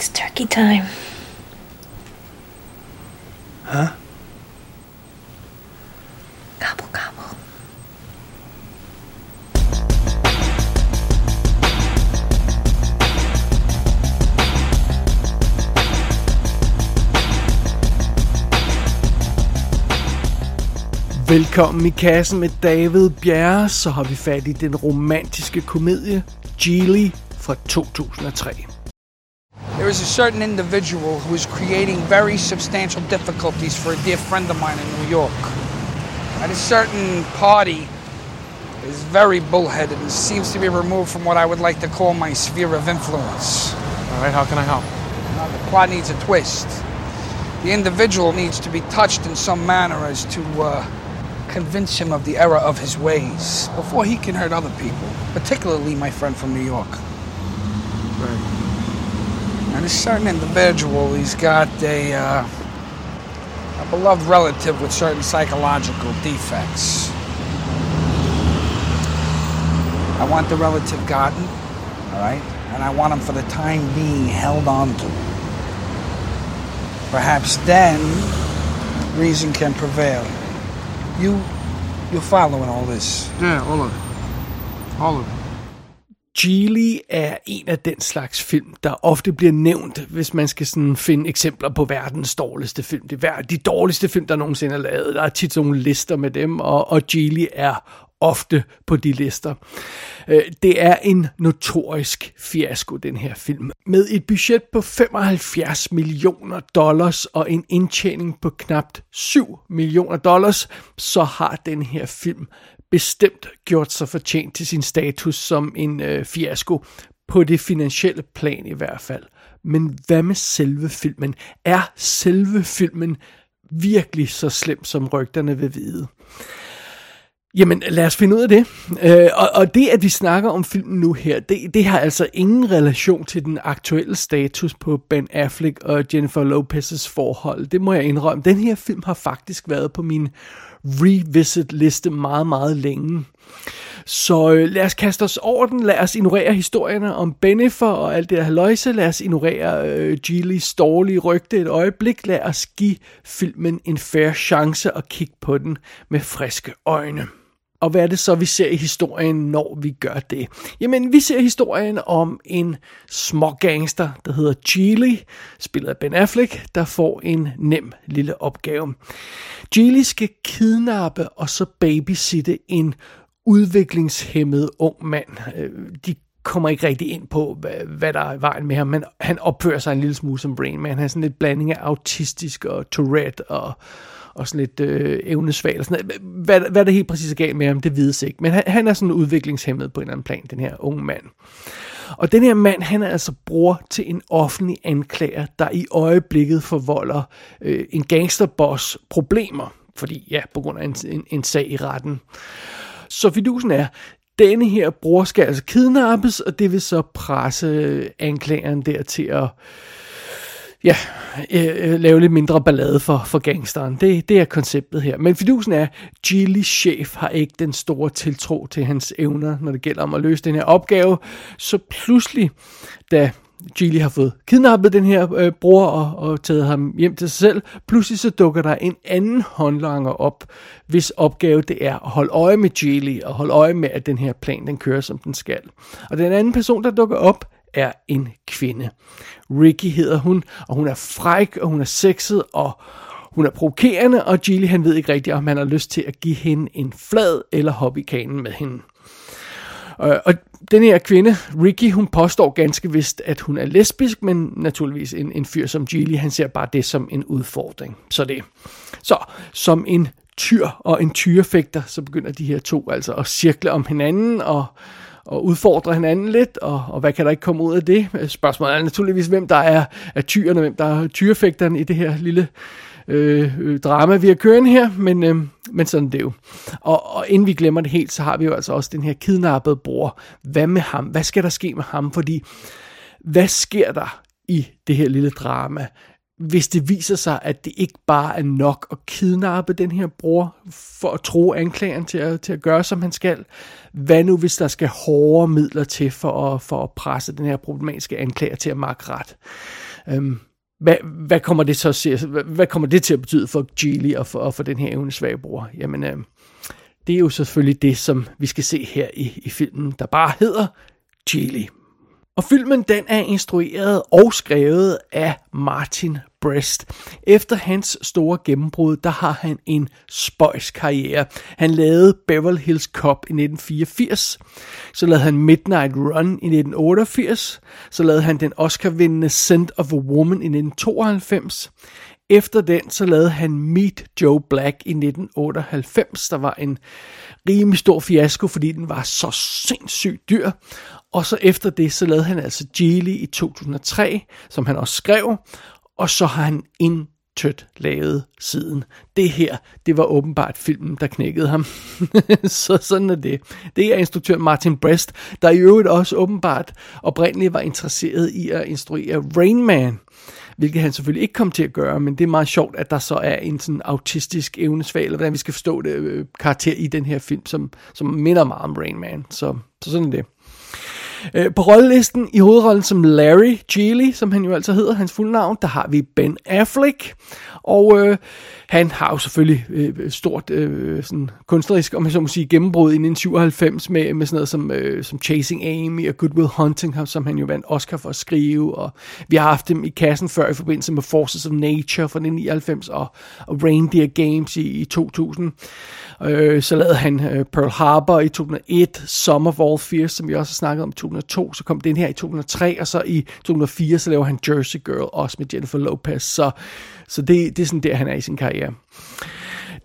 It's turkey time. Huh? Gobble, gobble. Velkommen i kassen med David Bjerre, så har vi fat i den romantiske komedie Geely fra 2003. There is a certain individual who is creating very substantial difficulties for a dear friend of mine in New York. And a certain party is very bullheaded and seems to be removed from what I would like to call my sphere of influence. All right, how can I help? Now, the plot needs a twist. The individual needs to be touched in some manner as to uh, convince him of the error of his ways before he can hurt other people, particularly my friend from New York. Right. And a certain individual, he's got a, uh, a beloved relative with certain psychological defects. I want the relative gotten, all right? And I want him for the time being held on to. Perhaps then reason can prevail. You, you're following all this? Yeah, all of it. All of it. Geely er en af den slags film, der ofte bliver nævnt, hvis man skal sådan finde eksempler på verdens dårligste film. Det er de dårligste film, der nogensinde er lavet. Der er tit sådan nogle lister med dem, og, og Geely er ofte på de lister. Øh, det er en notorisk fiasko, den her film. Med et budget på 75 millioner dollars og en indtjening på knapt 7 millioner dollars, så har den her film bestemt gjort sig fortjent til sin status som en øh, fiasko, på det finansielle plan i hvert fald. Men hvad med selve filmen? Er selve filmen virkelig så slem, som rygterne vil vide? Jamen, lad os finde ud af det. Øh, og, og det, at vi snakker om filmen nu her, det, det har altså ingen relation til den aktuelle status på Ben Affleck og Jennifer Lopez's forhold. Det må jeg indrømme. Den her film har faktisk været på min revisit-liste meget, meget længe. Så øh, lad os kaste os over den. Lad os ignorere historierne om Bennifer og alt det der haløjse. Lad os ignorere øh, Geelys dårlige rygte et øjeblik. Lad os give filmen en fair chance og kigge på den med friske øjne. Og hvad er det så, vi ser i historien, når vi gør det? Jamen, vi ser historien om en små gangster, der hedder Geely, spillet af Ben Affleck, der får en nem lille opgave. Geely skal kidnappe og så babysitte en udviklingshemmet ung mand. Øh, de kommer ikke rigtig ind på, hvad, hvad der er i vejen med ham, men han opfører sig en lille smule som Brain Man. Han er sådan lidt blanding af autistisk og Tourette og, og sådan lidt øh, evnesvag. Og sådan noget. Hvad, hvad der helt præcis er galt med ham, det vides ikke. Men han, han er sådan udviklingshemmet på en eller anden plan, den her unge mand. Og den her mand, han er altså bror til en offentlig anklager, der i øjeblikket forvolder øh, en gangsterboss problemer. Fordi, ja, på grund af en, en, en sag i retten. Så fidusen er, denne her bror skal altså kidnappes, og det vil så presse øh, anklageren der til at ja, øh, øh, lave lidt mindre ballade for, for gangsteren. Det, det er konceptet her. Men fidusen er, Geelys chef har ikke den store tiltro til hans evner, når det gælder om at løse den her opgave. Så pludselig, da Geely har fået kidnappet den her øh, bror og, og taget ham hjem til sig selv. Pludselig så dukker der en anden håndlanger op, hvis opgave det er at holde øje med Geely og holde øje med, at den her plan den kører som den skal. Og den anden person, der dukker op, er en kvinde. Ricky hedder hun, og hun er fræk, og hun er sexet, og hun er provokerende, og Gilly han ved ikke rigtigt, om han har lyst til at give hende en flad eller hoppe i kanen med hende. Øh, og den her kvinde, Ricky, hun påstår ganske vist, at hun er lesbisk, men naturligvis en, en fyr som Gilly, han ser bare det som en udfordring. Så det. Så som en tyr og en tyrefægter, så begynder de her to altså at cirkle om hinanden og, og udfordre hinanden lidt, og, og hvad kan der ikke komme ud af det? Spørgsmålet er naturligvis, hvem der er, er tyrene, hvem der er tyrefægteren i det her lille øh, øh, drama, vi har kørende her, men, øh, men sådan det er jo. Og, og inden vi glemmer det helt, så har vi jo altså også den her kidnappede bror. Hvad med ham? Hvad skal der ske med ham? Fordi, hvad sker der i det her lille drama, hvis det viser sig, at det ikke bare er nok at kidnappe den her bror for at tro anklageren til at, til at gøre, som han skal? Hvad nu, hvis der skal hårdere midler til for at, for at presse den her problematiske anklager til at markere ret? Øhm, hvad, hvad, kommer det så at se, hvad, hvad kommer det til at betyde for Geely og for, og for den her evnesvage bror? Jamen, øhm, det er jo selvfølgelig det, som vi skal se her i, i filmen, der bare hedder Geely. Og filmen den er instrueret og skrevet af Martin Breast. Efter hans store gennembrud, der har han en spøjs karriere. Han lavede Beverly Hills Cop i 1984, så lavede han Midnight Run i 1988, så lavede han den Oscar-vindende Scent of a Woman i 1992. Efter den, så lavede han Meet Joe Black i 1998, der var en rimelig stor fiasko, fordi den var så sindssygt dyr. Og så efter det, så lavede han altså Geely i 2003, som han også skrev, og så har han intet lavet siden. Det her, det var åbenbart filmen, der knækkede ham. så sådan er det. Det er instruktør Martin Brest, der i øvrigt også åbenbart oprindeligt var interesseret i at instruere Rain Man hvilket han selvfølgelig ikke kom til at gøre, men det er meget sjovt, at der så er en sådan autistisk evnesvag, eller hvordan vi skal forstå det, øh, karakter i den her film, som, som minder meget om Rain Man. Så, så sådan er det. Øh, på rollelisten i hovedrollen som Larry Geely, som han jo altså hedder, hans fulde navn, der har vi Ben Affleck. Og øh, han har jo selvfølgelig øh, stort øh, sådan kunstnerisk, om man så må sige, gennembrud i 1997 med, med sådan noget som, øh, som Chasing Amy og Good Will Hunting, som han jo vandt Oscar for at skrive. Og vi har haft dem i kassen før i forbindelse med Forces of Nature fra 1999 og, og Reindeer Games i, i 2000. Øh, så lavede han øh, Pearl Harbor i 2001, Summer of All Fears, som vi også har snakket om i 2002. Så kom den her i 2003, og så i 2004, så laver han Jersey Girl, også med Jennifer Lopez. Så, så det, det er sådan der, han er i sin karriere.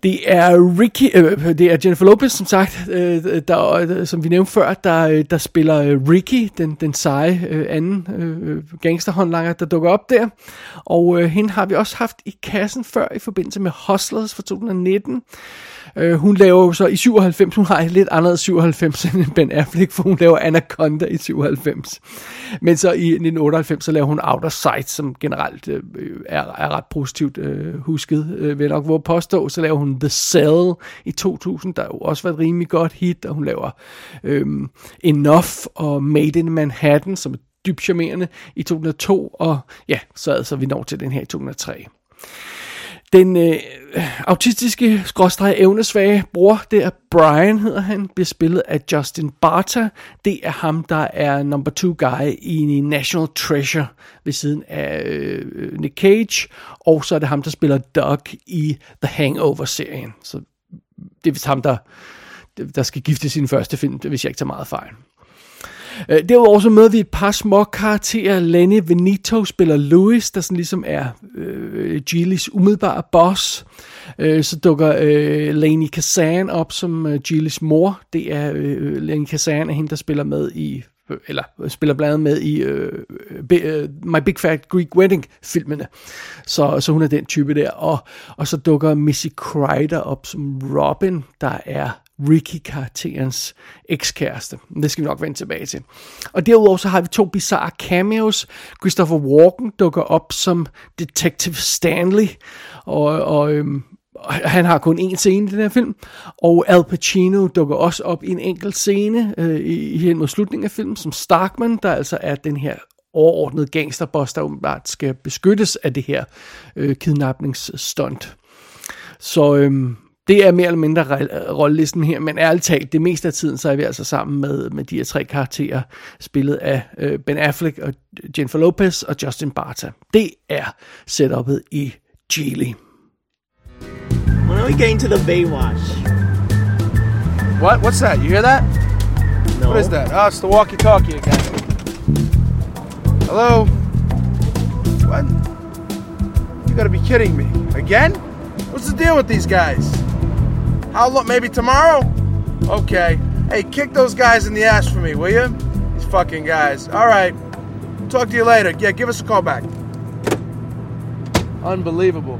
Det er Ricky, øh, det er Jennifer Lopez, som sagt, øh, der, øh, som vi nævnte før, der, øh, der spiller øh, Ricky, den, den seje øh, anden øh, gangsterhåndlanger, der dukker op der. Og øh, hende har vi også haft i kassen før i forbindelse med Hustlers fra 2019. Øh, hun laver jo så i 97, hun har et lidt anderledes 97 end Ben Affleck, for hun laver Anaconda i 97. Men så i 1998, så laver hun Outer Sight, som generelt øh, er, er ret positivt øh, husket, øh, vil nok hvor påstå. Så laver hun The Cell i 2000, der jo også var et rimelig godt hit, og hun laver øh, Enough og Made in Manhattan, som er dybt charmerende i 2002, og ja, så altså vi når til den her i 2003. Den øh, autistiske, skråstrej evnesvage bror, det er Brian, hedder han, bliver spillet af Justin Barta. Det er ham, der er number two guy i National Treasure ved siden af øh, Nick Cage. Og så er det ham, der spiller Doug i The Hangover-serien. Så det er vist ham, der, der skal gifte sin første film, hvis jeg ikke tager meget fejl. Øh, derudover så møder vi et par små karakterer. Lenny Venito spiller Louis, der sådan ligesom er øh, Gilles umiddelbare boss. Øh, så dukker øh, Lainey Kazan op som øh, Gilles mor. Det er øh, øh Lainey Kazan er hende, der spiller med i øh, eller øh, spiller blandt andet med i uh, uh, My Big Fat Greek Wedding filmene. Så, så hun er den type der. Og, og så dukker Missy Kreider op som Robin, der er Ricky-karakterens ekskæreste. Det skal vi nok vende tilbage til. Og derudover så har vi to bizarre cameos. Christopher Walken dukker op som Detective Stanley, og, og øhm, han har kun én scene i den her film, og Al Pacino dukker også op i en enkelt scene øh, i, hen mod slutningen af filmen, som Starkman, der altså er den her overordnede gangsterboss, der åbenbart skal beskyttes af det her øh, kidnapningsstunt. Så øhm, det er mere eller mindre rollelisten her, men ærligt talt, det meste af tiden, så er vi altså sammen med, med de her tre karakterer, spillet af øh, Ben Affleck og Jennifer Lopez og Justin Barta. Det er setupet i Geely. When are we getting to the Baywatch? What? What's that? You hear that? No. What is that? Oh, it's the walkie-talkie again. Hello? What? You gotta be kidding me. Again? What's the deal with these guys? How long? Maybe tomorrow? Okay. Hey, kick those guys in the ass for me, will you? These fucking guys. All right. Talk to you later. Yeah, give us a call back. Unbelievable.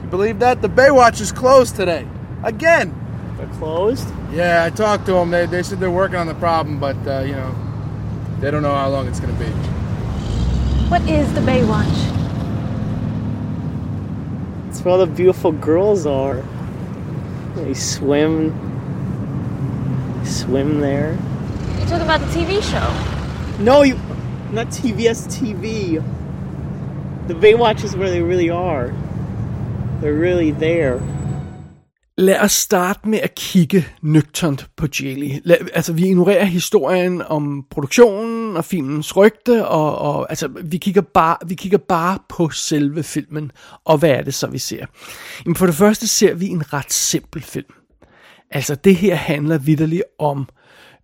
You believe that? The Baywatch is closed today. Again. They're closed? Yeah, I talked to them. They, they said they're working on the problem, but, uh, you know, they don't know how long it's going to be. What is the Baywatch? It's where all the beautiful girls are. They swim. Swim there. You're talking about the TV show. No, you. Not TVS TV. The Baywatch is where they really are. They're really there. Lad os starte med at kigge nøgternt på Jelly. Lad, altså, vi ignorerer historien om produktionen og filmens rygte, og, og altså, vi kigger, bare, vi kigger bare på selve filmen, og hvad er det så, vi ser? Jamen, for det første ser vi en ret simpel film. Altså, det her handler vidderligt om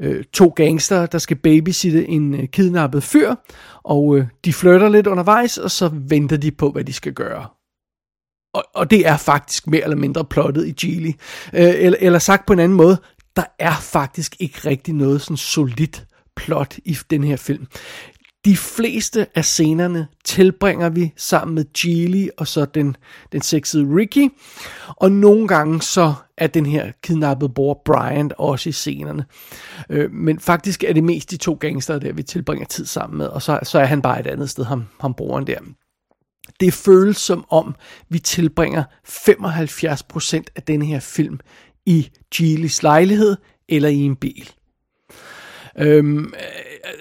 øh, to gangster, der skal babysitte en øh, kidnappet fyr, og øh, de flytter lidt undervejs, og så venter de på, hvad de skal gøre. Og, og det er faktisk mere eller mindre plottet i Geely. Øh, eller, eller sagt på en anden måde, der er faktisk ikke rigtig noget sådan solidt plot i den her film. De fleste af scenerne tilbringer vi sammen med Geely og så den, den sexede Ricky. Og nogle gange så er den her kidnappede bror Bryant også i scenerne. Øh, men faktisk er det mest de to gangster, der vi tilbringer tid sammen med. Og så, så er han bare et andet sted, ham, ham broren der. Det føles som om, vi tilbringer 75% af denne her film i Geelys lejlighed eller i en bil. Øhm, øh,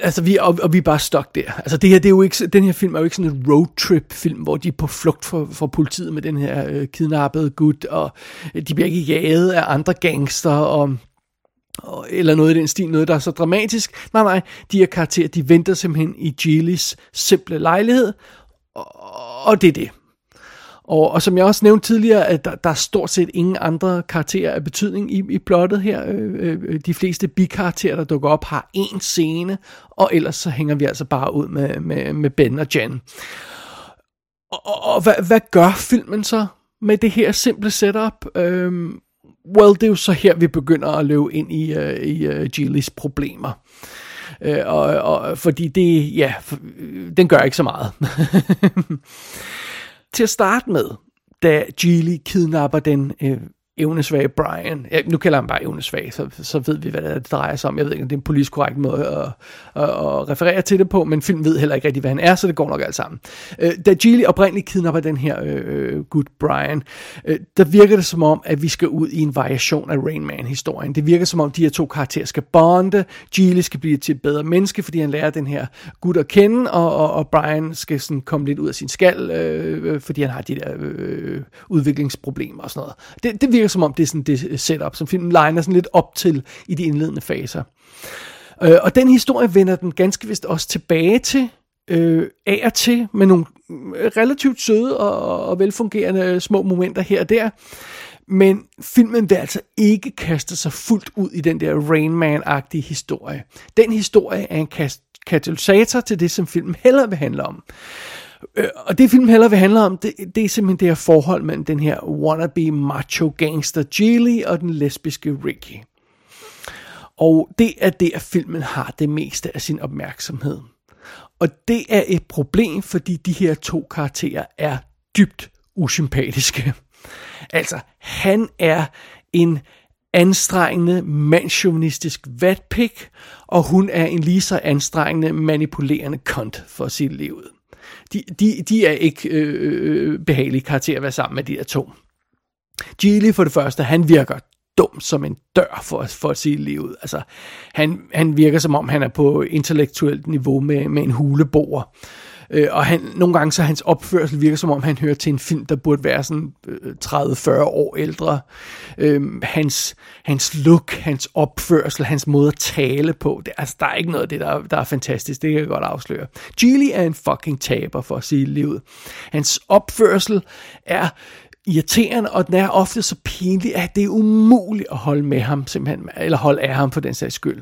altså vi, og, og vi er bare stok der. Altså det her, det er jo ikke, den her film er jo ikke sådan en roadtrip film, hvor de er på flugt for, for politiet med den her øh, kidnappede gut, og de bliver ikke jaget af andre gangster, og og, eller noget i den stil, noget der er så dramatisk. Nej, nej, de her karakterer, de venter simpelthen i Geelys simple lejlighed, og, det er det. Og, og som jeg også nævnte tidligere, at der, der er stort set ingen andre karakterer af betydning i, i plottet her. Øh, øh, de fleste bikarakterer, der dukker op, har én scene, og ellers så hænger vi altså bare ud med, med, med Ben og Jen. Og, og, og hvad, hvad gør filmen så med det her simple setup? Øhm, well, det er jo så her, vi begynder at løbe ind i, uh, i øh, uh, Gillies problemer. Øh, Øh, og, og, fordi det, ja, for, øh, den gør ikke så meget. Til at starte med, da Geely kidnapper den øh, evnesvage Brian. Ja, nu kalder han bare evnesvag, så, så ved vi, hvad det drejer sig om. Jeg ved ikke, om det er en politisk korrekt måde at, at, at referere til det på, men film ved heller ikke rigtig, hvad han er, så det går nok alt sammen. Øh, da Geely oprindeligt kidnapper den her øh, øh good Brian, øh, der virker det som om, at vi skal ud i en variation af Rain Man-historien. Det virker som om, de her to karakterer skal bonde. Geely skal blive til et bedre menneske, fordi han lærer den her gut at kende, og, og, og Brian skal sådan komme lidt ud af sin skal, øh, øh fordi han har de der øh, øh, udviklingsproblemer og sådan noget. Det, det virker virker som om, det er sådan det setup, som filmen legner sådan lidt op til i de indledende faser. Øh, og den historie vender den ganske vist også tilbage til, øh, af og til, med nogle øh, relativt søde og, og velfungerende små momenter her og der. Men filmen vil altså ikke kaste sig fuldt ud i den der Rain Man-agtige historie. Den historie er en katalysator til det, som filmen heller vil handle om. Øh, og det film heller vil handle om, det, det er simpelthen det her forhold mellem den her wannabe macho gangster Geely og den lesbiske Ricky. Og det er det, at filmen har det meste af sin opmærksomhed. Og det er et problem, fordi de her to karakterer er dybt usympatiske. Altså, han er en anstrengende, mandsjovinistisk vatpik, og hun er en lige så anstrengende, manipulerende kont for sit liv de, de, de er ikke øh, øh, behagelige karakterer at være sammen med de der to. Geely for det første, han virker dum som en dør for, for at sige livet. Altså, han, han virker som om, han er på intellektuelt niveau med, med en huleboer. Øh, og han, nogle gange så hans opførsel virker som om, han hører til en film, der burde være sådan øh, 30-40 år ældre. Øh, hans, hans look, hans opførsel, hans måde at tale på, det, altså, der er ikke noget af det, der, der er fantastisk. Det kan jeg godt afsløre. Geely er en fucking taber, for at sige livet. Hans opførsel er irriterende, og den er ofte så pinlig, at det er umuligt at holde med ham, simpelthen, eller holde af ham for den sags skyld.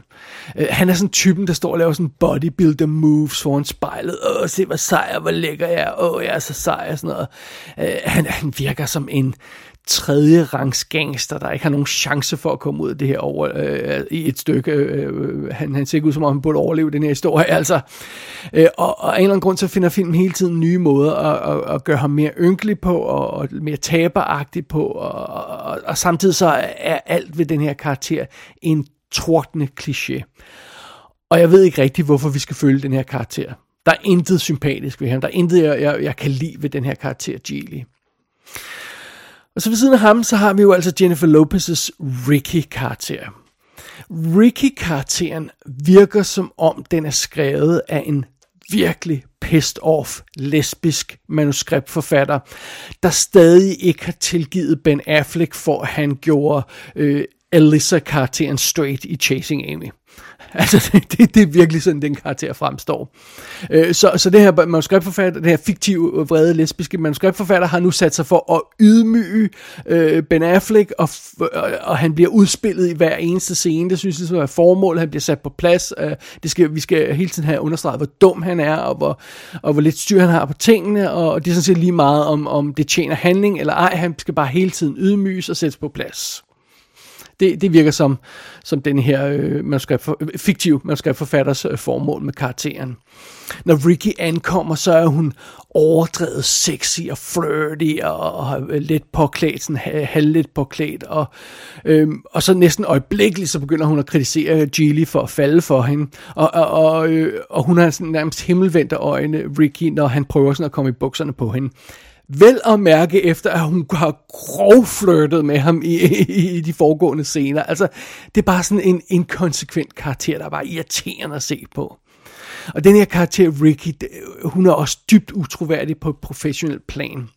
Uh, han er sådan typen, der står og laver sådan bodybuilder moves foran spejlet. Åh, se hvor sej hvor lækker jeg er. Åh, jeg er så sej og sådan noget. Uh, han, han virker som en tredje rangs gangster, der ikke har nogen chance for at komme ud af det her over øh, i et stykke. Øh, han, han ser ikke ud som om, han burde overleve den her historie, altså. Øh, og, og af en eller anden grund, så finder filmen hele tiden nye måder at, at, at gøre ham mere ynkelig på, og, og mere taberagtig på, og, og, og samtidig så er alt ved den her karakter en tordende kliché. Og jeg ved ikke rigtig, hvorfor vi skal følge den her karakter. Der er intet sympatisk ved ham. Der er intet, jeg, jeg, jeg kan lide ved den her karakter, Geely. Og så ved siden af ham, så har vi jo altså Jennifer Lopez's Ricky-karakter. Ricky-karakteren virker som om, den er skrevet af en virkelig pissed off lesbisk manuskriptforfatter, der stadig ikke har tilgivet Ben Affleck for, at han gjorde øh, Alyssa-karakteren straight i Chasing Amy. Altså, det, det, det er virkelig sådan, den karakter fremstår. Øh, så, så det her manuskriptforfatter, det her fiktive, vrede, lesbiske manuskriptforfatter, har nu sat sig for at ydmyge øh, Ben Affleck, og, og han bliver udspillet i hver eneste scene. Det synes jeg er formålet. Han bliver sat på plads. Øh, det skal, vi skal hele tiden have understreget, hvor dum han er, og hvor, og hvor lidt styr han har på tingene, og det er sådan set lige meget, om, om det tjener handling eller ej. Han skal bare hele tiden ydmyges og sættes på plads det, det virker som, som den her øh, skal for, øh, fiktiv manuskriptforfatters øh, formål med karakteren. Når Ricky ankommer, så er hun overdrevet sexy og flirty og, og øh, lidt påklædt, sådan halv lidt påklædt, og, øhm, og så næsten øjeblikkeligt, så begynder hun at kritisere Geely for at falde for hende, og, og, og, øh, og hun har sådan nærmest himmelvendte øjne, Ricky, når han prøver sådan at komme i bukserne på hende. Vel at mærke efter, at hun har grovflirtet med ham i, i, i de foregående scener. Altså, det er bare sådan en inkonsekvent karakter, der er bare irriterende at se på. Og den her karakter, Ricky, hun er også dybt utroværdig på et professionelt plan.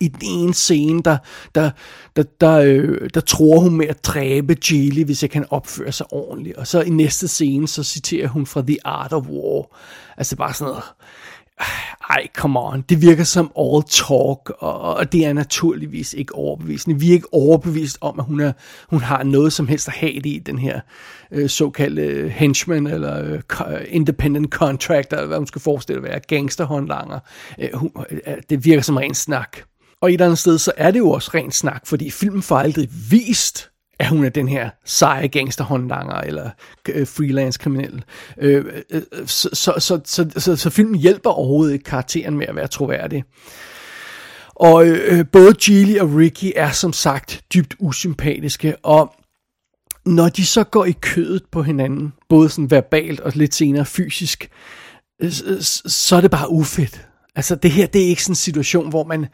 I den ene scene, der, der, der, der, øh, der tror hun med at dræbe Geely, hvis jeg kan opføre sig ordentligt. Og så i næste scene, så citerer hun fra The Art of War. Altså bare sådan noget ej, come on, det virker som all talk, og, og det er naturligvis ikke overbevisende. Vi er ikke overbevist om, at hun, er, hun har noget som helst at have det i den her øh, såkaldte øh, henchman, eller øh, øh, independent contractor, eller hvad hun skal forestille at være, gangsterhåndlanger. Øh, hun, øh, det virker som ren snak. Og i et eller andet sted, så er det jo også ren snak, fordi filmen får aldrig vist, at hun er den her seje gangsterhåndlanger eller øh, freelance kriminel. Øh, øh, så, så, så, så, så, så filmen hjælper overhovedet ikke karakteren med at være troværdig. Og øh, både Geely og Ricky er som sagt dybt usympatiske, og når de så går i kødet på hinanden, både sådan verbalt og lidt senere fysisk, øh, så er det bare ufedt. Altså det her, det er ikke sådan en situation, hvor man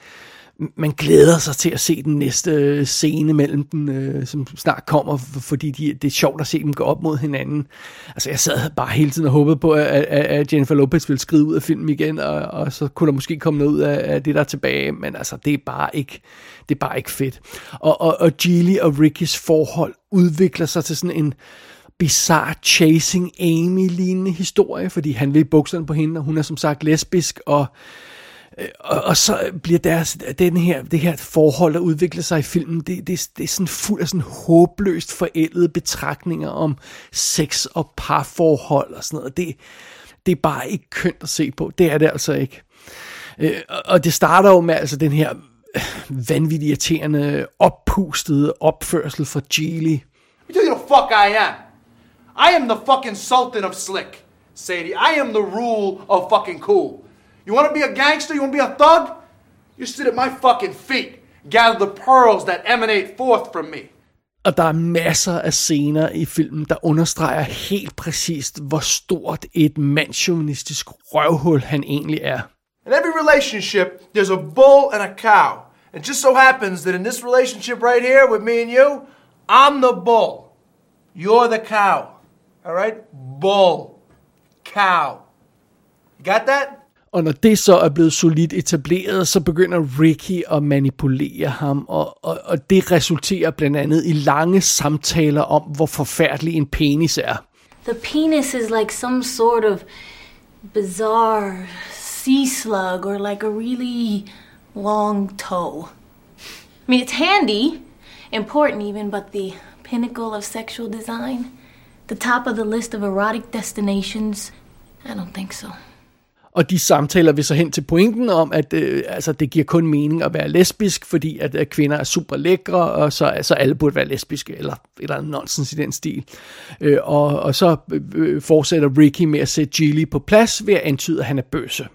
man glæder sig til at se den næste øh, scene mellem dem, øh, som snart kommer, fordi de, det er sjovt at se dem gå op mod hinanden. Altså jeg sad bare hele tiden og håbede på, at, at, at Jennifer Lopez ville skride ud af filmen igen, og, og så kunne der måske komme noget ud af, af det, der er tilbage, men altså det er bare ikke, det er bare ikke fedt. Og, og, og Geely og Rickys forhold udvikler sig til sådan en bizarre chasing Amy-lignende historie, fordi han vil bukserne på hende, og hun er som sagt lesbisk, og og, og så bliver deres, den her, det her forhold, der udvikler sig i filmen, det, det, det er sådan fuld af sådan håbløst forældede betragtninger om sex og parforhold og sådan noget. Det, det er bare ikke kønt at se på. Det er det altså ikke. Øh, og det starter jo med altså den her vanvittigt irriterende, oppustede opførsel fra Geely. You know the fuck I am. I am the fucking sultan of slick, Sadie. I am the rule of fucking cool. You want to be a gangster? You want to be a thug? You sit at my fucking feet. Gather the pearls that emanate forth from me. Og der er masser af scener i filmen, der understreger helt præcist, hvor stort et mandsjournalistisk røvhul han egentlig er. In every relationship, there's a bull and a cow. It just so happens that in this relationship right here with me and you, I'm the bull. You're the cow. All right? Bull. Cow. You got that? Og når det så er blevet solidt etableret, så begynder Ricky at manipulere ham, og, og, og det resulterer blandt andet i lange samtaler om, hvor forfærdelig en penis er. The penis is like some sort of bizarre sea slug or like a really long toe. I mean, it's handy, important even, but the pinnacle of sexual design, the top of the list of erotic destinations, I don't think so. Og de samtaler vil så hen til pointen om, at øh, altså, det giver kun mening at være lesbisk, fordi at, at kvinder er super lækre, og så altså, alle burde være lesbiske, eller eller nonsens i den stil. Øh, og, og så øh, fortsætter Ricky med at sætte Geely på plads ved at antyde, at han er bøse.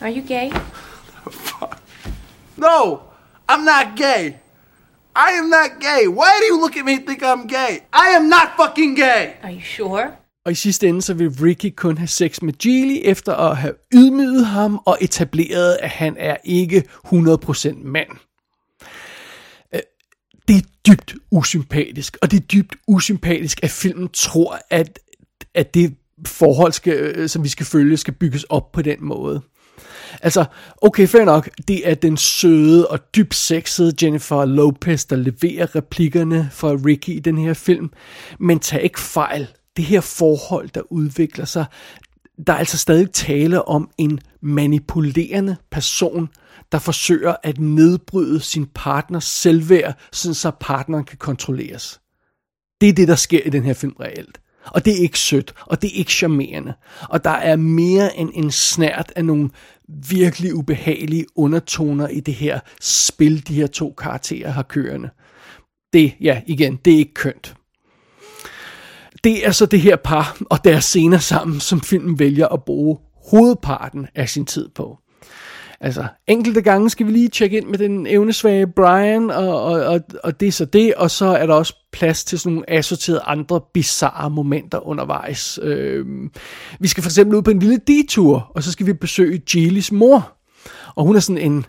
Are you gay? no, I'm not gay. I am not gay. Why do you look at me and think I'm gay? I am not fucking gay. Are you sure? Og i sidste ende, så vil Ricky kun have sex med Geely, efter at have ydmyget ham og etableret, at han er ikke 100% mand. Øh, det er dybt usympatisk, og det er dybt usympatisk, at filmen tror, at, at det forhold, skal, øh, som vi skal følge, skal bygges op på den måde. Altså, okay, fair nok, det er den søde og dybt sexede Jennifer Lopez, der leverer replikkerne for Ricky i den her film, men tag ikke fejl. Det her forhold, der udvikler sig, der er altså stadig tale om en manipulerende person, der forsøger at nedbryde sin partners selvværd, så partneren kan kontrolleres. Det er det, der sker i den her film reelt. Og det er ikke sødt, og det er ikke charmerende. Og der er mere end en snært af nogle virkelig ubehagelige undertoner i det her spil, de her to karakterer har kørende. Det, ja, igen, det er ikke kønt. Det er så det her par og deres scener sammen, som filmen vælger at bruge hovedparten af sin tid på. Altså, enkelte gange skal vi lige tjekke ind med den evnesvage Brian, og, og, og, og det er så det, og så er der også plads til sådan nogle assorterede andre bizarre momenter undervejs. Øh, vi skal for eksempel ud på en lille detur, og så skal vi besøge Gilis mor. Og hun er sådan en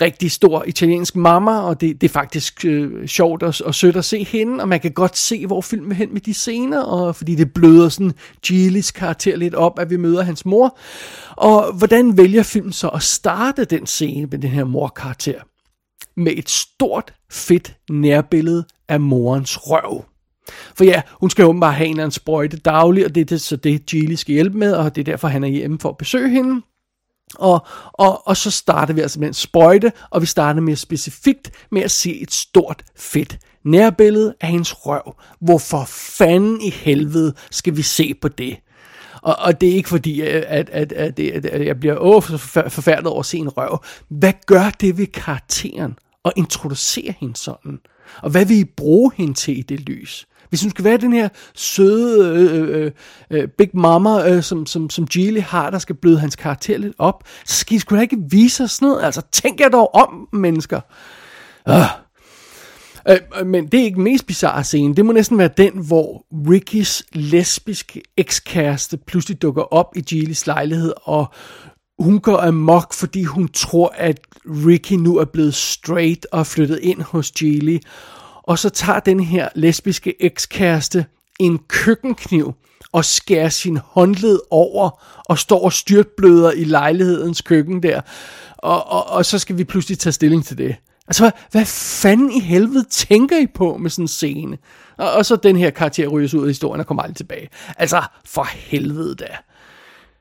rigtig stor italiensk mamma, og det, det er faktisk øh, sjovt og, og sødt at se hende, og man kan godt se, hvor filmen vil hen med de scener, og fordi det bløder sådan Gilis karakter lidt op, at vi møder hans mor. Og hvordan vælger filmen så at starte den scene med den her morkarakter? Med et stort, fedt nærbillede af morens røv. For ja, hun skal jo bare have en eller anden sprøjte dagligt, og det er det, så det, Gilly skal hjælpe med, og det er derfor, han er hjemme for at besøge hende. Og, og, og så starter vi altså med en sprøjte, og vi starter mere specifikt med at se et stort, fedt nærbillede af hendes røv. Hvorfor fanden i helvede skal vi se på det? Og, og det er ikke fordi, øh, at, at, at, at, at jeg bliver åh, forfærdet over at se en røv. Hvad gør det ved karakteren? Og introducere hende sådan? Og hvad vil I bruge hende til i det lys? Hvis hun skal være den her søde øh øh, øh, øh, Big Mama, øh, som, som, som Gilly har, der skal bløde hans karakter lidt op, så skal I sgu da ikke vise os noget. Altså, tænk jer dog om, mennesker. Øh. Øh, men det er ikke den mest bizarre scene. Det må næsten være den, hvor Rickys lesbiske ekskæreste pludselig dukker op i Gillys lejlighed, og hun går amok, fordi hun tror, at Ricky nu er blevet straight og flyttet ind hos Gilly. Og så tager den her lesbiske ekskæreste en køkkenkniv og skærer sin håndled over og står og styrtbløder i lejlighedens køkken der. Og, og, og så skal vi pludselig tage stilling til det. Altså, hvad, hvad fanden i helvede tænker I på med sådan en scene? Og, og så den her karakter ryges ud af historien og kommer aldrig tilbage. Altså, for helvede da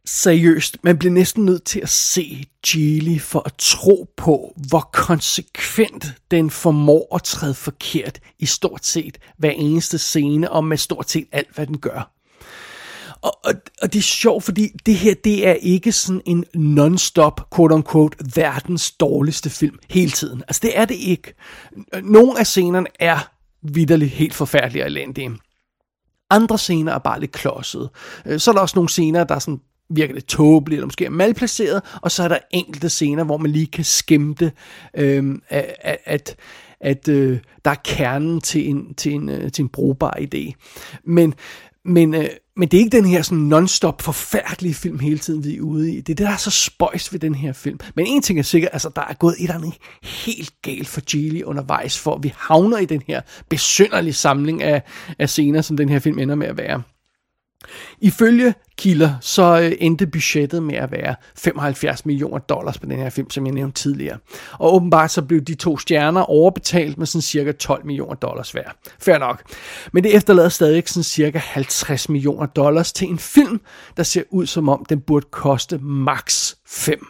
seriøst, man bliver næsten nødt til at se Geely for at tro på, hvor konsekvent den formår at træde forkert i stort set hver eneste scene, og med stort set alt, hvad den gør. Og, og, og det er sjovt, fordi det her, det er ikke sådan en non-stop, quote-unquote, verdens dårligste film hele tiden. Altså, det er det ikke. Nogle af scenerne er vidderligt helt forfærdelige og elendige. Andre scener er bare lidt klodsede. Øh, så er der også nogle scener, der er sådan virker det tåbeligt, eller måske er malplaceret, og så er der enkelte scener, hvor man lige kan skimte, øh, at, at, at øh, der er kernen til en, til en, øh, til en brugbar idé. Men, men, øh, men det er ikke den her sådan non-stop forfærdelige film hele tiden, vi er ude i. Det er det, der er så spøjs ved den her film. Men en ting er sikkert, altså der er gået et eller andet helt galt for Geely undervejs, for vi havner i den her besynderlige samling af, af scener, som den her film ender med at være. Ifølge kilder, så øh, endte budgettet med at være 75 millioner dollars på den her film, som jeg nævnte tidligere. Og åbenbart så blev de to stjerner overbetalt med sådan cirka 12 millioner dollars hver. Fair nok. Men det efterlader stadig sådan cirka 50 millioner dollars til en film, der ser ud som om den burde koste maks 5.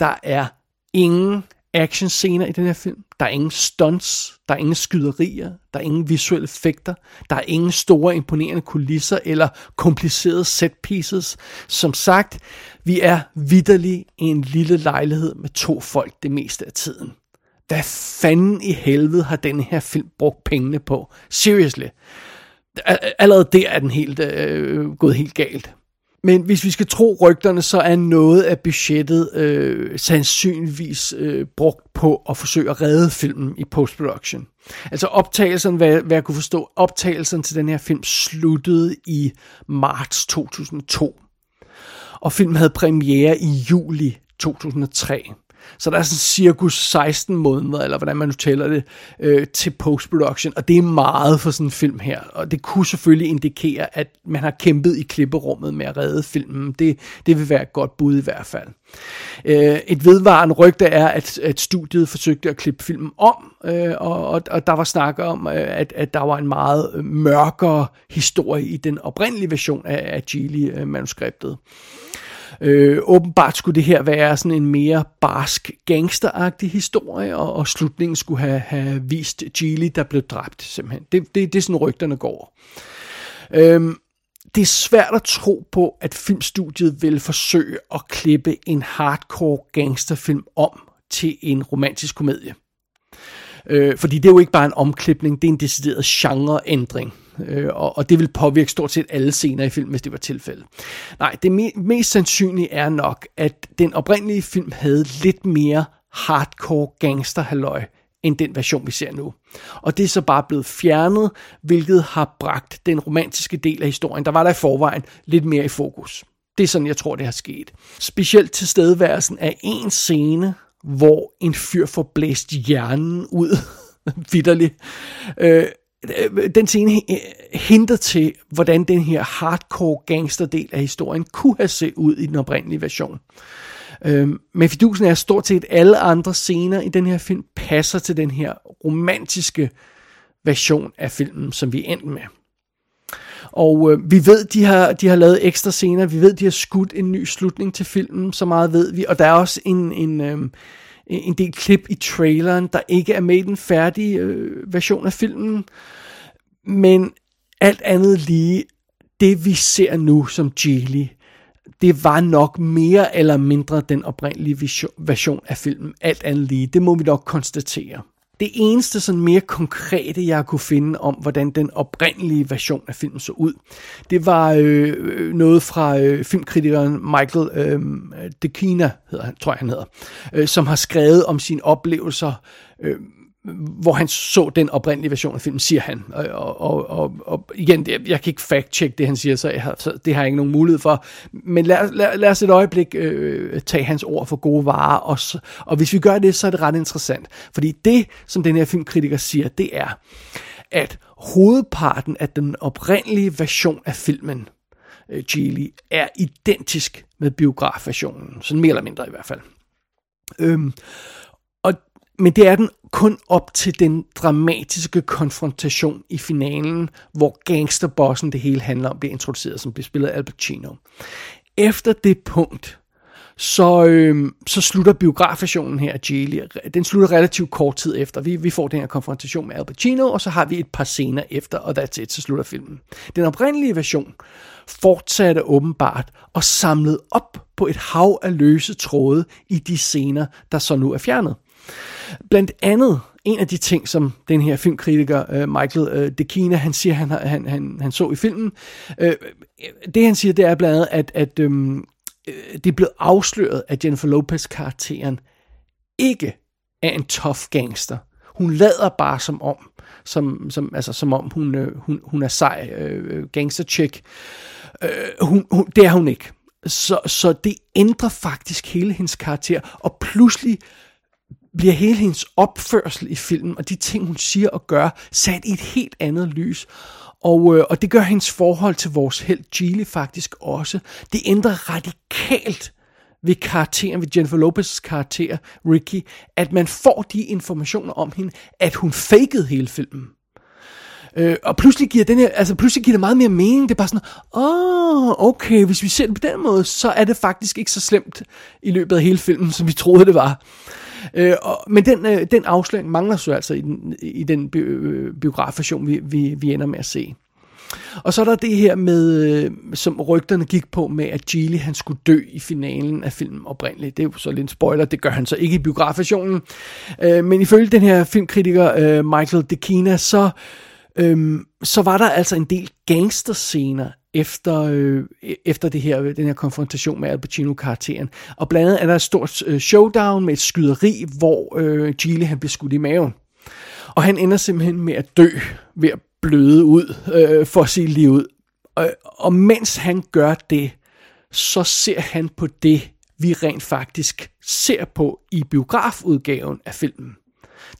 Der er ingen actionscener i den her film. Der er ingen stunts, der er ingen skyderier, der er ingen visuelle effekter, der er ingen store imponerende kulisser eller komplicerede set pieces. Som sagt, vi er vidderlig i en lille lejlighed med to folk det meste af tiden. Hvad fanden i helvede har den her film brugt pengene på? Seriously. Allerede der er den helt øh, gået helt galt. Men hvis vi skal tro rygterne, så er noget af budgettet øh, sandsynligvis øh, brugt på at forsøge at redde filmen i postproduktion. Altså optagelsen, hvad, hvad jeg kunne forstå, optagelsen til den her film sluttede i marts 2002. Og filmen havde premiere i juli 2003. Så der er sådan cirkus 16 måneder, eller hvordan man nu tæller det, øh, til post-production, og det er meget for sådan en film her. Og det kunne selvfølgelig indikere, at man har kæmpet i klipperummet med at redde filmen. Det, det vil være et godt bud i hvert fald. Øh, et vedvarende rygte er, at, at studiet forsøgte at klippe filmen om, øh, og, og, og der var snak om, øh, at, at der var en meget øh, mørkere historie i den oprindelige version af, af Geely-manuskriptet. Øh, Øh, åbenbart skulle det her være sådan en mere barsk gangsteragtig historie, og, og slutningen skulle have, have vist Geely, der blev dræbt simpelthen. Det, det, det er sådan rygterne går. Øhm, det er svært at tro på, at filmstudiet vil forsøge at klippe en hardcore gangsterfilm om til en romantisk komedie. Øh, fordi det er jo ikke bare en omklipning, det er en decideret genreændring. Øh, og, og det vil påvirke stort set alle scener i filmen, hvis det var tilfældet. Nej, det me- mest sandsynlige er nok, at den oprindelige film havde lidt mere hardcore gangsterhalløj end den version, vi ser nu. Og det er så bare blevet fjernet, hvilket har bragt den romantiske del af historien, der var der i forvejen, lidt mere i fokus. Det er sådan, jeg tror, det har sket. Specielt til stedværelsen af en scene, hvor en fyr får blæst hjernen ud, vidderligt. Øh, Øh, den scene øh, henter til, hvordan den her hardcore gangsterdel af historien kunne have set ud i den oprindelige version. Øhm, men fidusen er stort set alle andre scener i den her film passer til den her romantiske version af filmen, som vi endte med. Og øh, vi ved, de har, de har lavet ekstra scener, vi ved, de har skudt en ny slutning til filmen, så meget ved vi, og der er også en, en, øh, en del klip i traileren, der ikke er med i den færdige øh, version af filmen, men alt andet lige, det vi ser nu som Geely, det var nok mere eller mindre den oprindelige version af filmen. Alt andet lige, det må vi nok konstatere. Det eneste sådan mere konkrete, jeg kunne finde om, hvordan den oprindelige version af filmen så ud, det var øh, øh noget fra øh, filmkritikeren Michael øh, DeKina, hedder han, tror jeg han hedder, øh, som har skrevet om sine oplevelser øh, hvor han så den oprindelige version af filmen, siger han. Og, og, og, og igen, jeg, jeg kan ikke fact-check det, han siger, så, jeg har, så det har jeg ikke nogen mulighed for. Men lad, lad, lad os et øjeblik øh, tage hans ord for gode varer, og, og hvis vi gør det, så er det ret interessant. Fordi det, som den her filmkritiker siger, det er, at hovedparten af den oprindelige version af filmen, øh, Geely, er identisk med biografversionen. Sådan mere eller mindre i hvert fald. Øhm, men det er den kun op til den dramatiske konfrontation i finalen, hvor gangsterbossen det hele handler om, bliver introduceret, som bliver spillet af Al Pacino. Efter det punkt, så, øh, så slutter biografationen her af Geely. Den slutter relativt kort tid efter. Vi, vi får den her konfrontation med Al Pacino, og så har vi et par scener efter, og that's it, så slutter filmen. Den oprindelige version fortsatte åbenbart og samlede op på et hav af løse tråde i de scener, der så nu er fjernet. Blandt andet en af de ting, som den her filmkritiker øh, Michael øh, DeKina, han siger, han, han, han, han så i filmen, øh, det han siger, det er blandt andet, at, at øh, øh, det er blevet afsløret, at Jennifer Lopez-karakteren ikke er en tough gangster. Hun lader bare som om, som, som, altså, som om hun, øh, hun, hun er sej øh, øh gangster chick. Øh, hun, hun, det er hun ikke. Så, så det ændrer faktisk hele hendes karakter, og pludselig bliver hele hendes opførsel i filmen, og de ting, hun siger og gør, sat i et helt andet lys. Og, øh, og det gør hendes forhold til vores held Gilly faktisk også. Det ændrer radikalt ved karakteren, ved Jennifer Lopez' karakter, Ricky, at man får de informationer om hende, at hun fakede hele filmen. Øh, og pludselig giver, den her, altså pludselig giver det meget mere mening. Det er bare sådan, åh, oh, okay, hvis vi ser det på den måde, så er det faktisk ikke så slemt i løbet af hele filmen, som vi troede det var. Øh, og, men den, øh, den afsløring mangler så altså i den, i den bi- øh, biografversion, vi, vi, vi ender med at se. Og så er der det her med, øh, som rygterne gik på med, at Geely han skulle dø i finalen af filmen oprindeligt. Det er jo så lidt en spoiler, det gør han så ikke i biografversionen. Øh, men ifølge den her filmkritiker øh, Michael DeKina, så, øh, Øhm, så var der altså en del gangsterscener efter, øh, efter det her, den her konfrontation med Al Pacino-karakteren. Og blandt andet er der et stort øh, showdown med et skyderi, hvor øh, Gile han bliver skudt i maven. Og han ender simpelthen med at dø ved at bløde ud øh, for at se livet ud. Og, og mens han gør det, så ser han på det, vi rent faktisk ser på i biografudgaven af filmen.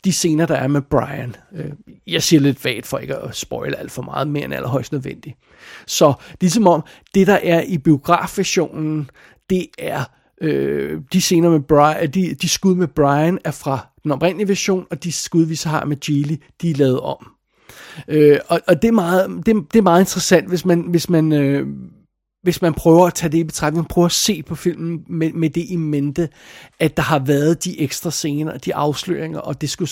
De scener, der er med Brian. Øh, jeg siger lidt vagt for ikke at spoil alt for meget mere end allerhøjst nødvendigt. Så det er som om, det der er i biografversionen, det er øh, de scener med Brian, de, de skud med Brian er fra den oprindelige version, og de skud, vi så har med Geely, de er lavet om. Øh, og, og det er meget, det, det er meget interessant, hvis man, hvis man, øh, hvis man prøver at tage det i betragtning, prøver at se på filmen med, med det i mente, at der har været de ekstra scener, de afsløringer, og det skulle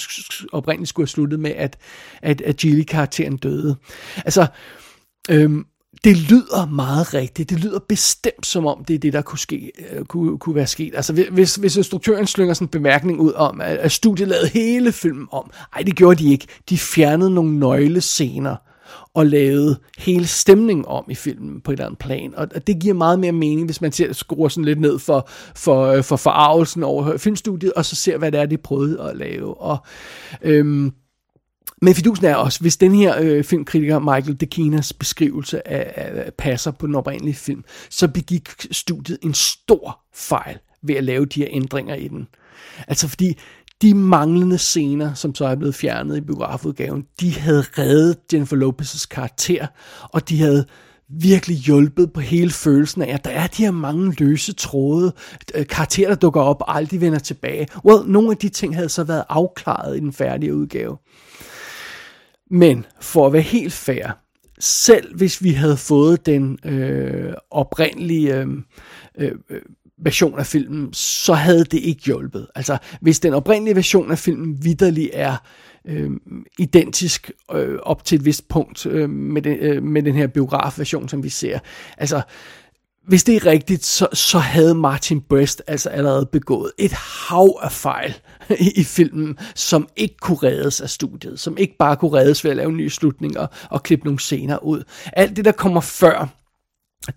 oprindeligt skulle have sluttet med, at, at, at Gilly-karakteren døde. Altså, øhm, det lyder meget rigtigt. Det lyder bestemt som om, det er det, der kunne, ske, øh, kunne, kunne være sket. Altså, hvis, hvis instruktøren slynger sådan en bemærkning ud om, at, at studiet lavede hele filmen om. Ej, det gjorde de ikke. De fjernede nogle nøglescener og lavet hele stemningen om i filmen på et eller andet plan. Og det giver meget mere mening, hvis man ser, skruer sådan lidt ned for, for, øh, for forarvelsen over filmstudiet, og så ser, hvad det er, de prøvede at lave. Og, øhm, men fidusen er også, hvis den her øh, filmkritiker Michael DeKinas beskrivelse af, af passer på den oprindelige film, så begik studiet en stor fejl ved at lave de her ændringer i den. Altså fordi de manglende scener, som så er blevet fjernet i biografudgaven, de havde reddet Jennifer Lopez' karakter, og de havde virkelig hjulpet på hele følelsen af, at der er de her mange løse tråde, øh, karakterer, der dukker op og aldrig vender tilbage. Well, nogle af de ting havde så været afklaret i den færdige udgave. Men for at være helt fair, selv hvis vi havde fået den øh, oprindelige øh, øh, øh version af filmen, så havde det ikke hjulpet. Altså, hvis den oprindelige version af filmen vidderlig er øh, identisk øh, op til et vist punkt øh, med, den, øh, med den her biografversion, som vi ser. Altså, hvis det er rigtigt, så, så havde Martin Brest altså allerede begået et hav af fejl i, i filmen, som ikke kunne reddes af studiet, som ikke bare kunne reddes ved at lave nye slutninger og, og klippe nogle scener ud. Alt det, der kommer før,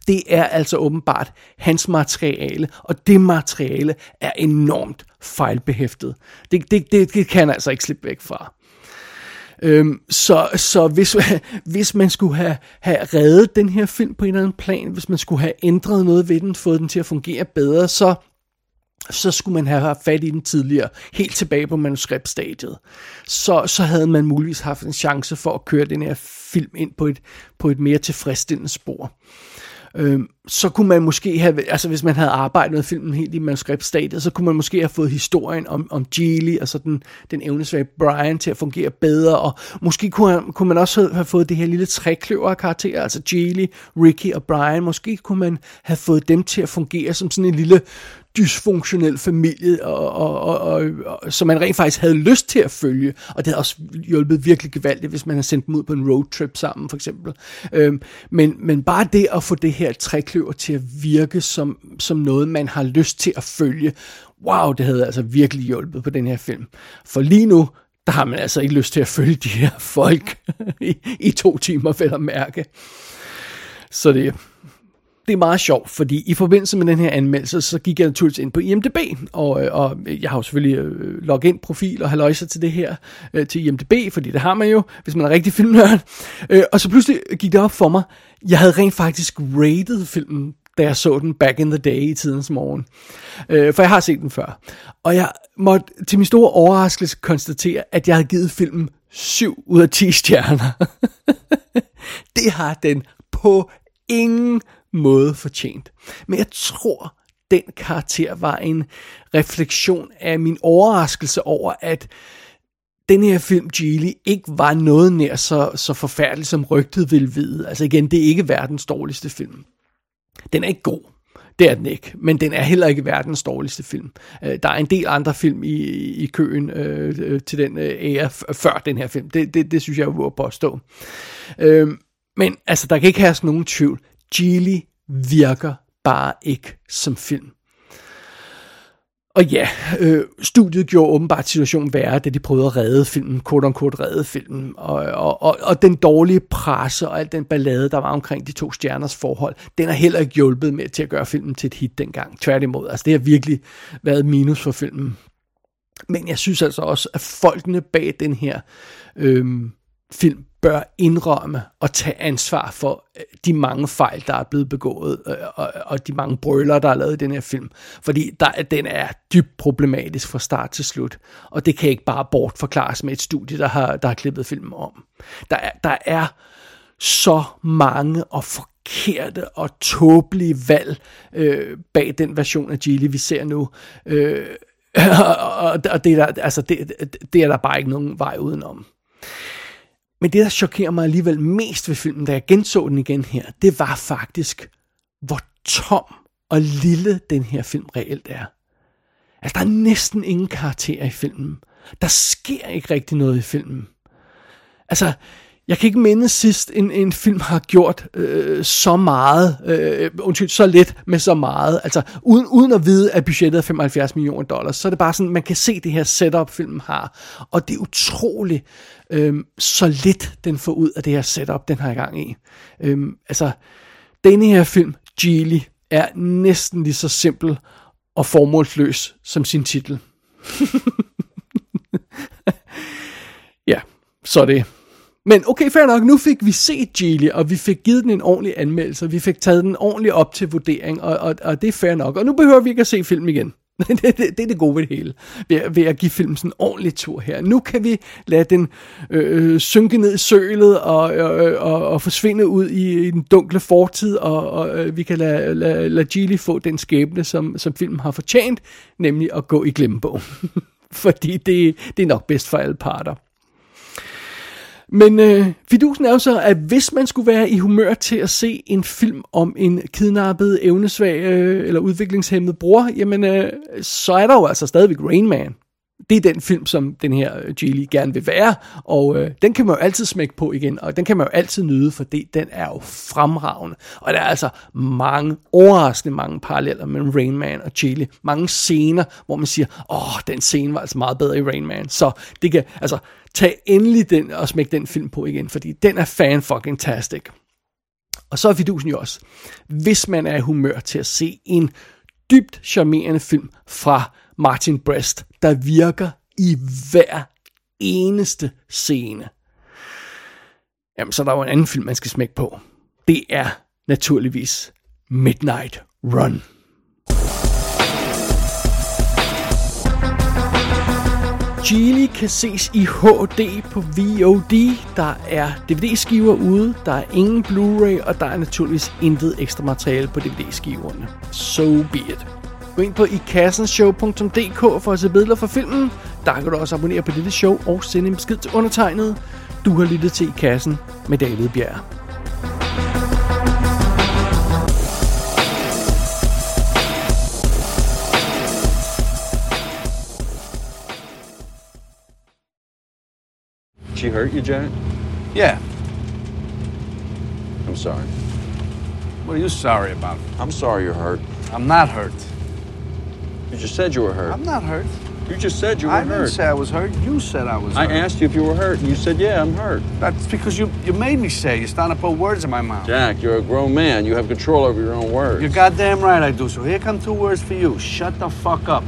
det er altså åbenbart hans materiale, og det materiale er enormt fejlbehæftet. Det, det, det, det kan han altså ikke slippe væk fra. Øhm, så så hvis, hvis man skulle have, have reddet den her film på en eller anden plan, hvis man skulle have ændret noget ved den, fået den til at fungere bedre, så så skulle man have haft fat i den tidligere, helt tilbage på manuskriptstadiet. Så, så havde man muligvis haft en chance for at køre den her film ind på et, på et mere tilfredsstillende spor. Øh, så kunne man måske have, altså hvis man havde arbejdet med filmen helt i manuskriptstadiet, så kunne man måske have fået historien om, om Geely, altså den, den evnesvage Brian til at fungere bedre, og måske kunne, kunne man også have fået det her lille trækløver af karakterer, altså Geely, Ricky og Brian, måske kunne man have fået dem til at fungere som sådan en lille dysfunktionel familie, og, og, og, og, og, som man rent faktisk havde lyst til at følge, og det havde også hjulpet virkelig gevaldigt, hvis man havde sendt dem ud på en roadtrip sammen, for eksempel. Øhm, men, men bare det at få det her trækløver til at virke som, som noget, man har lyst til at følge, wow, det havde altså virkelig hjulpet på den her film. For lige nu, der har man altså ikke lyst til at følge de her folk i, i to timer, vel at mærke. Så det, det er meget sjovt, fordi i forbindelse med den her anmeldelse, så gik jeg naturligvis ind på IMDb, og, øh, og jeg har jo selvfølgelig øh, login-profil og haløjser til det her, øh, til IMDb, fordi det har man jo, hvis man er rigtig filmnørd. Øh, og så pludselig gik det op for mig, jeg havde rent faktisk rated filmen, da jeg så den back in the day i tidens morgen. Øh, for jeg har set den før. Og jeg måtte til min store overraskelse konstatere, at jeg havde givet filmen 7 ud af 10 stjerner. det har den på ingen måde fortjent. Men jeg tror, den karakter var en refleksion af min overraskelse over, at den her film, Geely, ikke var noget nær så, så forfærdelig, som rygtet ville vide. Altså igen, det er ikke verdens dårligste film. Den er ikke god. Det er den ikke, men den er heller ikke verdens dårligste film. Øh, der er en del andre film i, i køen øh, øh til den øh, ære før den her film. Det, det, det synes jeg er at påstå. Øh, men altså, der kan ikke have nogen tvivl. Geely virker bare ikke som film. Og ja, øh, studiet gjorde åbenbart situationen værre, da de prøvede at redde filmen, quote kort redde filmen, og, og, og, og den dårlige presse og al den ballade, der var omkring de to stjerners forhold, den har heller ikke hjulpet med til at gøre filmen til et hit dengang. Tværtimod, altså det har virkelig været minus for filmen. Men jeg synes altså også, at folkene bag den her øh, film bør indrømme og tage ansvar for øh, de mange fejl, der er blevet begået, øh, og, og de mange brøler, der er lavet i den her film. Fordi der, den er dybt problematisk fra start til slut, og det kan ikke bare bortforklares med et studie, der har, der har klippet filmen om. Der er, der er så mange og forkerte og tåbelige valg øh, bag den version af Gilly, vi ser nu. Øh, og, og det, er der, altså det, det er der bare ikke nogen vej udenom. Men det, der chokerer mig alligevel mest ved filmen, da jeg genså den igen her, det var faktisk, hvor tom og lille den her film reelt er. Altså, der er næsten ingen karakter i filmen. Der sker ikke rigtig noget i filmen. Altså, jeg kan ikke minde sidst, en, en film har gjort øh, så meget, øh, undskyld, så lidt med så meget. Altså, uden, uden at vide, at budgettet er 75 millioner dollars, så er det bare sådan, man kan se det her setup, filmen har. Og det er utroligt, øhm, så lidt den får ud af det her setup, den har i gang i. Øhm, altså, denne her film, Geely, er næsten lige så simpel og formålsløs som sin titel. ja, så er det. Men okay, fair nok, nu fik vi set Geely, og vi fik givet den en ordentlig anmeldelse, og vi fik taget den ordentligt op til vurdering, og, og, og det er fair nok. Og nu behøver vi ikke at se film igen. det, det, det er det gode ved det hele, ved, ved at give filmen sådan en ordentlig tur her. Nu kan vi lade den øh, øh synke ned i sølet og, øh, og, og forsvinde ud i, i den dunkle fortid, og, og øh, vi kan lade, lade, lade Geely få den skæbne, som, som filmen har fortjent, nemlig at gå i glemmebogen. Fordi det, det er nok bedst for alle parter. Men øh, fidusen er jo så, at hvis man skulle være i humør til at se en film om en kidnappet, evnesvag øh, eller udviklingshemmet bror, jamen øh, så er der jo altså stadigvæk Rain Man. Det er den film, som den her øh, Geely gerne vil være, og øh, den kan man jo altid smække på igen, og den kan man jo altid nyde, for den er jo fremragende. Og der er altså mange, overraskende mange paralleller mellem Rain Man og Geely. Mange scener, hvor man siger, åh, den scene var altså meget bedre i Rain Man. Så det kan, altså, tag endelig den og smæk den film på igen, fordi den er fan fucking tastic. Og så er fidusen jo også, hvis man er i humør til at se en dybt charmerende film fra Martin Brest, der virker i hver eneste scene. Jamen, så er der jo en anden film, man skal smække på. Det er naturligvis Midnight Run. Geely kan ses i HD på VOD. Der er DVD-skiver ude, der er ingen Blu-ray, og der er naturligvis intet ekstra materiale på DVD-skiverne. So be it. Gå ind på ikassenshow.dk for at se billeder fra filmen. Der kan du også abonnere på dette show og sende en besked til undertegnet. Du har lyttet til I Kassen med David Bjerg. She hurt you, Jack? Yeah. I'm sorry. What are you sorry about? I'm sorry you're hurt. I'm not hurt. You just said you were hurt. I'm not hurt. You just said you were I hurt. I didn't say I was hurt. You said I was I hurt. asked you if you were hurt, and you said, yeah, I'm hurt. That's because you, you made me say. You're starting to put words in my mouth. Jack, you're a grown man. You have control over your own words. You're goddamn right I do. So here come two words for you. Shut the fuck up.